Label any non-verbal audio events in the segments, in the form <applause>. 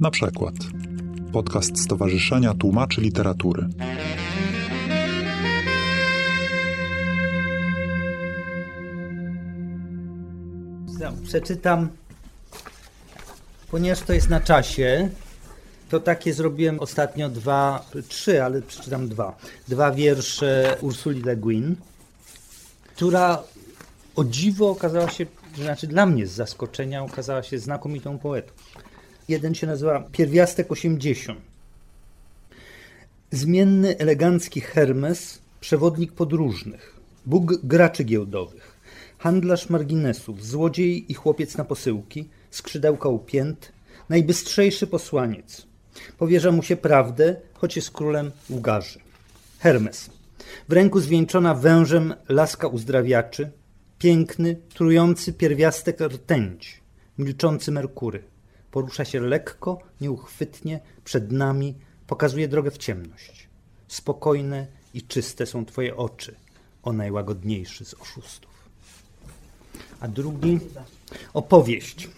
Na przykład podcast Stowarzyszenia Tłumaczy Literatury. Przeczytam, ponieważ to jest na czasie, to takie zrobiłem ostatnio dwa, trzy, ale przeczytam dwa. Dwa wiersze Ursuli Le Guin, która o dziwo okazała się, znaczy dla mnie z zaskoczenia okazała się znakomitą poetą. Jeden się nazywa Pierwiastek 80. Zmienny, elegancki Hermes, przewodnik podróżnych, Bóg graczy giełdowych, handlarz marginesów, złodziej i chłopiec na posyłki, skrzydełka upięt, najbystrzejszy posłaniec. Powierza mu się prawdę, choć jest królem łgarzy. Hermes. W ręku zwieńczona wężem laska uzdrawiaczy, piękny, trujący pierwiastek rtęć, milczący Merkury. Porusza się lekko, nieuchwytnie, przed nami, pokazuje drogę w ciemność. Spokojne i czyste są Twoje oczy, o najłagodniejszy z oszustów. A drugi opowieść.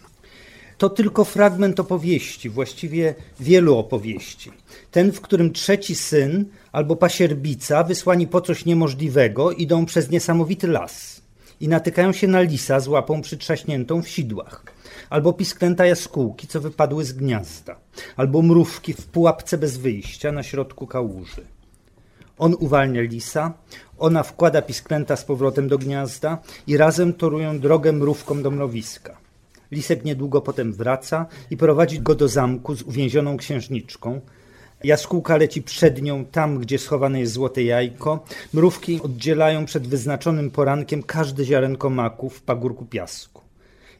To tylko fragment opowieści, właściwie wielu opowieści. Ten, w którym trzeci syn albo pasierbica, wysłani po coś niemożliwego, idą przez niesamowity las i natykają się na lisa z łapą przytrzaśniętą w sidłach albo pisklęta jaskółki, co wypadły z gniazda, albo mrówki w pułapce bez wyjścia na środku kałuży. On uwalnia lisa, ona wkłada pisklęta z powrotem do gniazda i razem torują drogę mrówkom do mrowiska. Lisek niedługo potem wraca i prowadzi go do zamku z uwięzioną księżniczką. Jaskółka leci przed nią tam, gdzie schowane jest złote jajko. Mrówki oddzielają przed wyznaczonym porankiem każde ziarenko maku w pagórku piasku.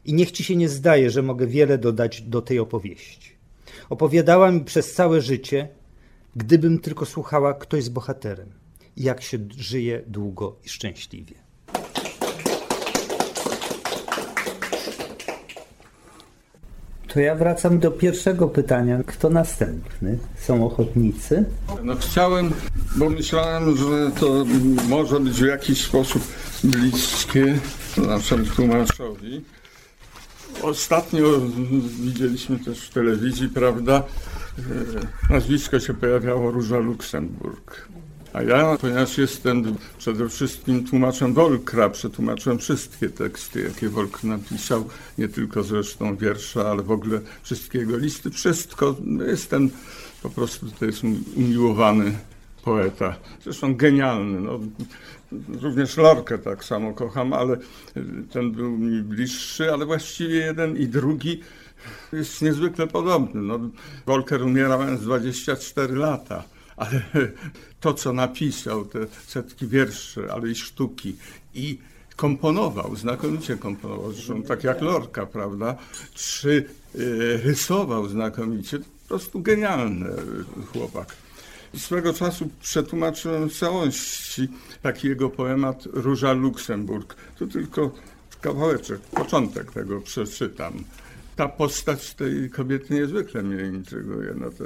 I niech ci się nie zdaje, że mogę wiele dodać do tej opowieści. Opowiadała mi przez całe życie, gdybym tylko słuchała, kto jest bohaterem i jak się żyje długo i szczęśliwie. To ja wracam do pierwszego pytania. Kto następny? Są ochotnicy? No chciałem, bo myślałem, że to może być w jakiś sposób bliskie naszemu tłumaczowi. Ostatnio widzieliśmy też w telewizji, prawda, nazwisko się pojawiało Róża Luksemburg. A ja, ponieważ jestem przede wszystkim tłumaczem Wolkra, przetłumaczyłem wszystkie teksty, jakie Wolk napisał, nie tylko zresztą wiersza, ale w ogóle wszystkiego listy, wszystko. Jestem po prostu, to jest umiłowany poeta. Zresztą genialny. No, również Lorkę tak samo kocham, ale ten był mi bliższy, ale właściwie jeden i drugi jest niezwykle podobny. No, Wolker umierał mając 24 lata, ale <laughs> to, co napisał, te setki wierszy, ale i sztuki i komponował, znakomicie komponował, zresztą tak jak Lorka, prawda, czy y, rysował znakomicie, po prostu genialny chłopak. Swego czasu przetłumaczyłem w całości taki jego poemat Róża Luksemburg. Tu tylko kawałeczek, początek tego przeczytam. Ta postać tej kobiety niezwykle mnie intryguje. No to,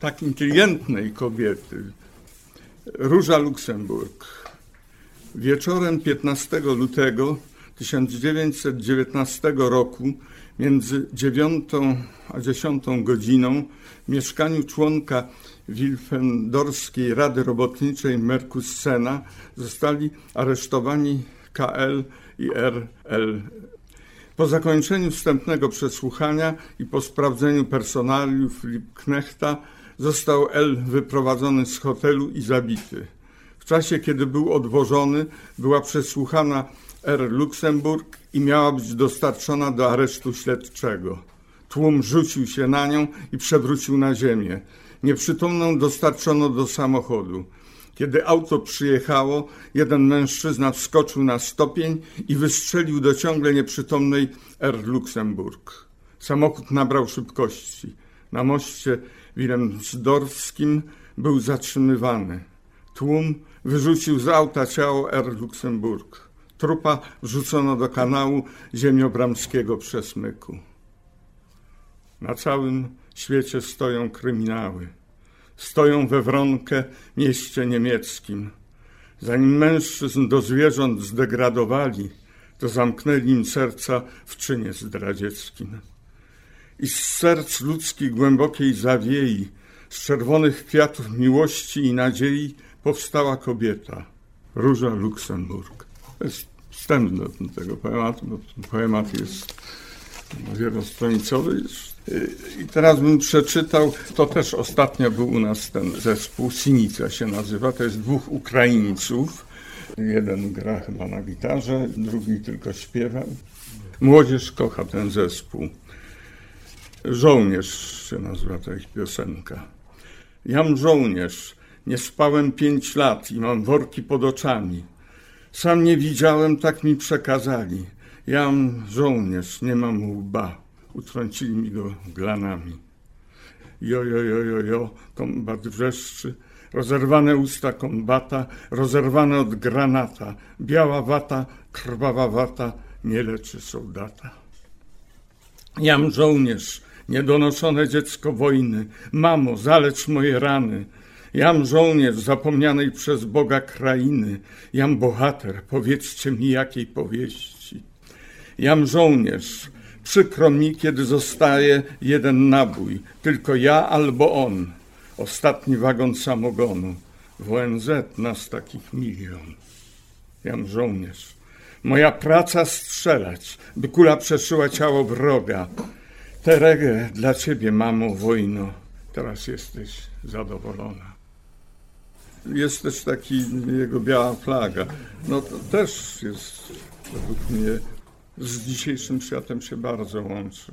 tak inteligentnej kobiety. Róża Luksemburg. Wieczorem 15 lutego 1919 roku między 9 a 10 godziną w mieszkaniu członka Wilfendorskiej Rady Robotniczej Merkussena zostali aresztowani KL i RL. Po zakończeniu wstępnego przesłuchania i po sprawdzeniu personaliów Liebknechta został L wyprowadzony z hotelu i zabity. W czasie, kiedy był odwożony, była przesłuchana R. Luksemburg i miała być dostarczona do aresztu śledczego. Tłum rzucił się na nią i przewrócił na ziemię. Nieprzytomną dostarczono do samochodu. Kiedy auto przyjechało, jeden mężczyzna wskoczył na stopień i wystrzelił do ciągle nieprzytomnej R. Luksemburg. Samochód nabrał szybkości. Na moście Wilhelmsdorfskim był zatrzymywany. Tłum wyrzucił z auta ciało R. Luksemburg. Trupa wrzucono do kanału ziemiobramskiego przesmyku. Na całym świecie stoją kryminały. Stoją we Wronkę, mieście niemieckim. Zanim mężczyzn do zwierząt zdegradowali, to zamknęli im serca w czynie zdradzieckim. i z serc ludzkich głębokiej zawiei, z czerwonych kwiatów miłości i nadziei powstała kobieta, Róża Luksemburg. To jest wstęp do tego poematu, bo poemat jest wielostronicowy. I teraz bym przeczytał, to też ostatnio był u nas ten zespół, Sinica się nazywa, to jest dwóch Ukraińców. Jeden gra chyba na gitarze, drugi tylko śpiewa. Młodzież kocha ten zespół. Żołnierz się nazywa ta ich piosenka. Jam żołnierz, nie spałem pięć lat i mam worki pod oczami. Sam nie widziałem, tak mi przekazali. Jam żołnierz, nie mam łba. Utrącili mi go glanami. Jo, jo, jo, jo, jo, kombat wrzeszczy. Rozerwane usta kombata, rozerwane od granata. Biała wata, krwawa wata, nie leczy soldata. Jam żołnierz, niedonoszone dziecko wojny. Mamo, zalecz moje rany. Jam żołnierz zapomnianej przez Boga krainy. Jam bohater, powiedzcie mi jakiej powieści. Jam żołnierz, przykro mi, kiedy zostaje jeden nabój. Tylko ja albo on. Ostatni wagon samogonu. W ONZ nas takich milion. Jam żołnierz. Moja praca strzelać, by kula przeszyła ciało wroga. Teregę dla ciebie, mamo, wojno. Teraz jesteś zadowolona. Jest też taki jego biała flaga. No to też jest według mnie z dzisiejszym światem się bardzo łączy.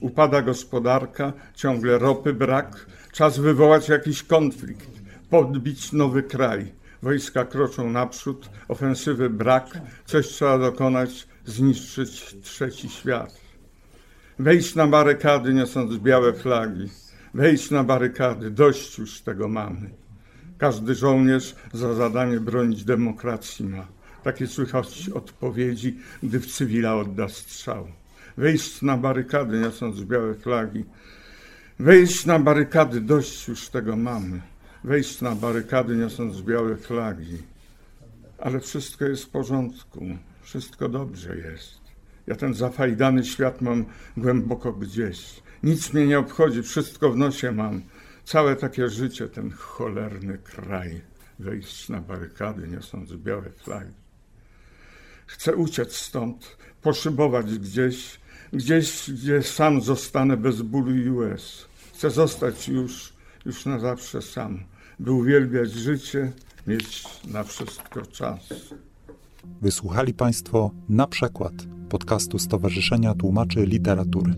Upada gospodarka, ciągle ropy brak, czas wywołać jakiś konflikt, podbić nowy kraj. Wojska kroczą naprzód, ofensywy brak, coś trzeba dokonać, zniszczyć trzeci świat. Wejść na barykady, niosąc białe flagi. Wejść na barykady, dość już tego mamy. Każdy żołnierz za zadanie bronić demokracji ma. Takie słychać odpowiedzi, gdy w cywila odda strzał. Wejść na barykady, niosąc białe flagi. Wejść na barykady, dość już tego mamy. Wejść na barykady, niosąc białe flagi. Ale wszystko jest w porządku, wszystko dobrze jest. Ja ten zafajdany świat mam głęboko gdzieś. Nic mnie nie obchodzi, wszystko w nosie mam. Całe takie życie, ten cholerny kraj. Wejść na barykady, niosąc białe flagi. Chcę uciec stąd, poszybować gdzieś, gdzieś, gdzie sam zostanę bez bólu i łez. Chcę zostać już, już na zawsze sam, by uwielbiać życie, mieć na wszystko czas. Wysłuchali Państwo na przykład podcastu Stowarzyszenia Tłumaczy Literatury.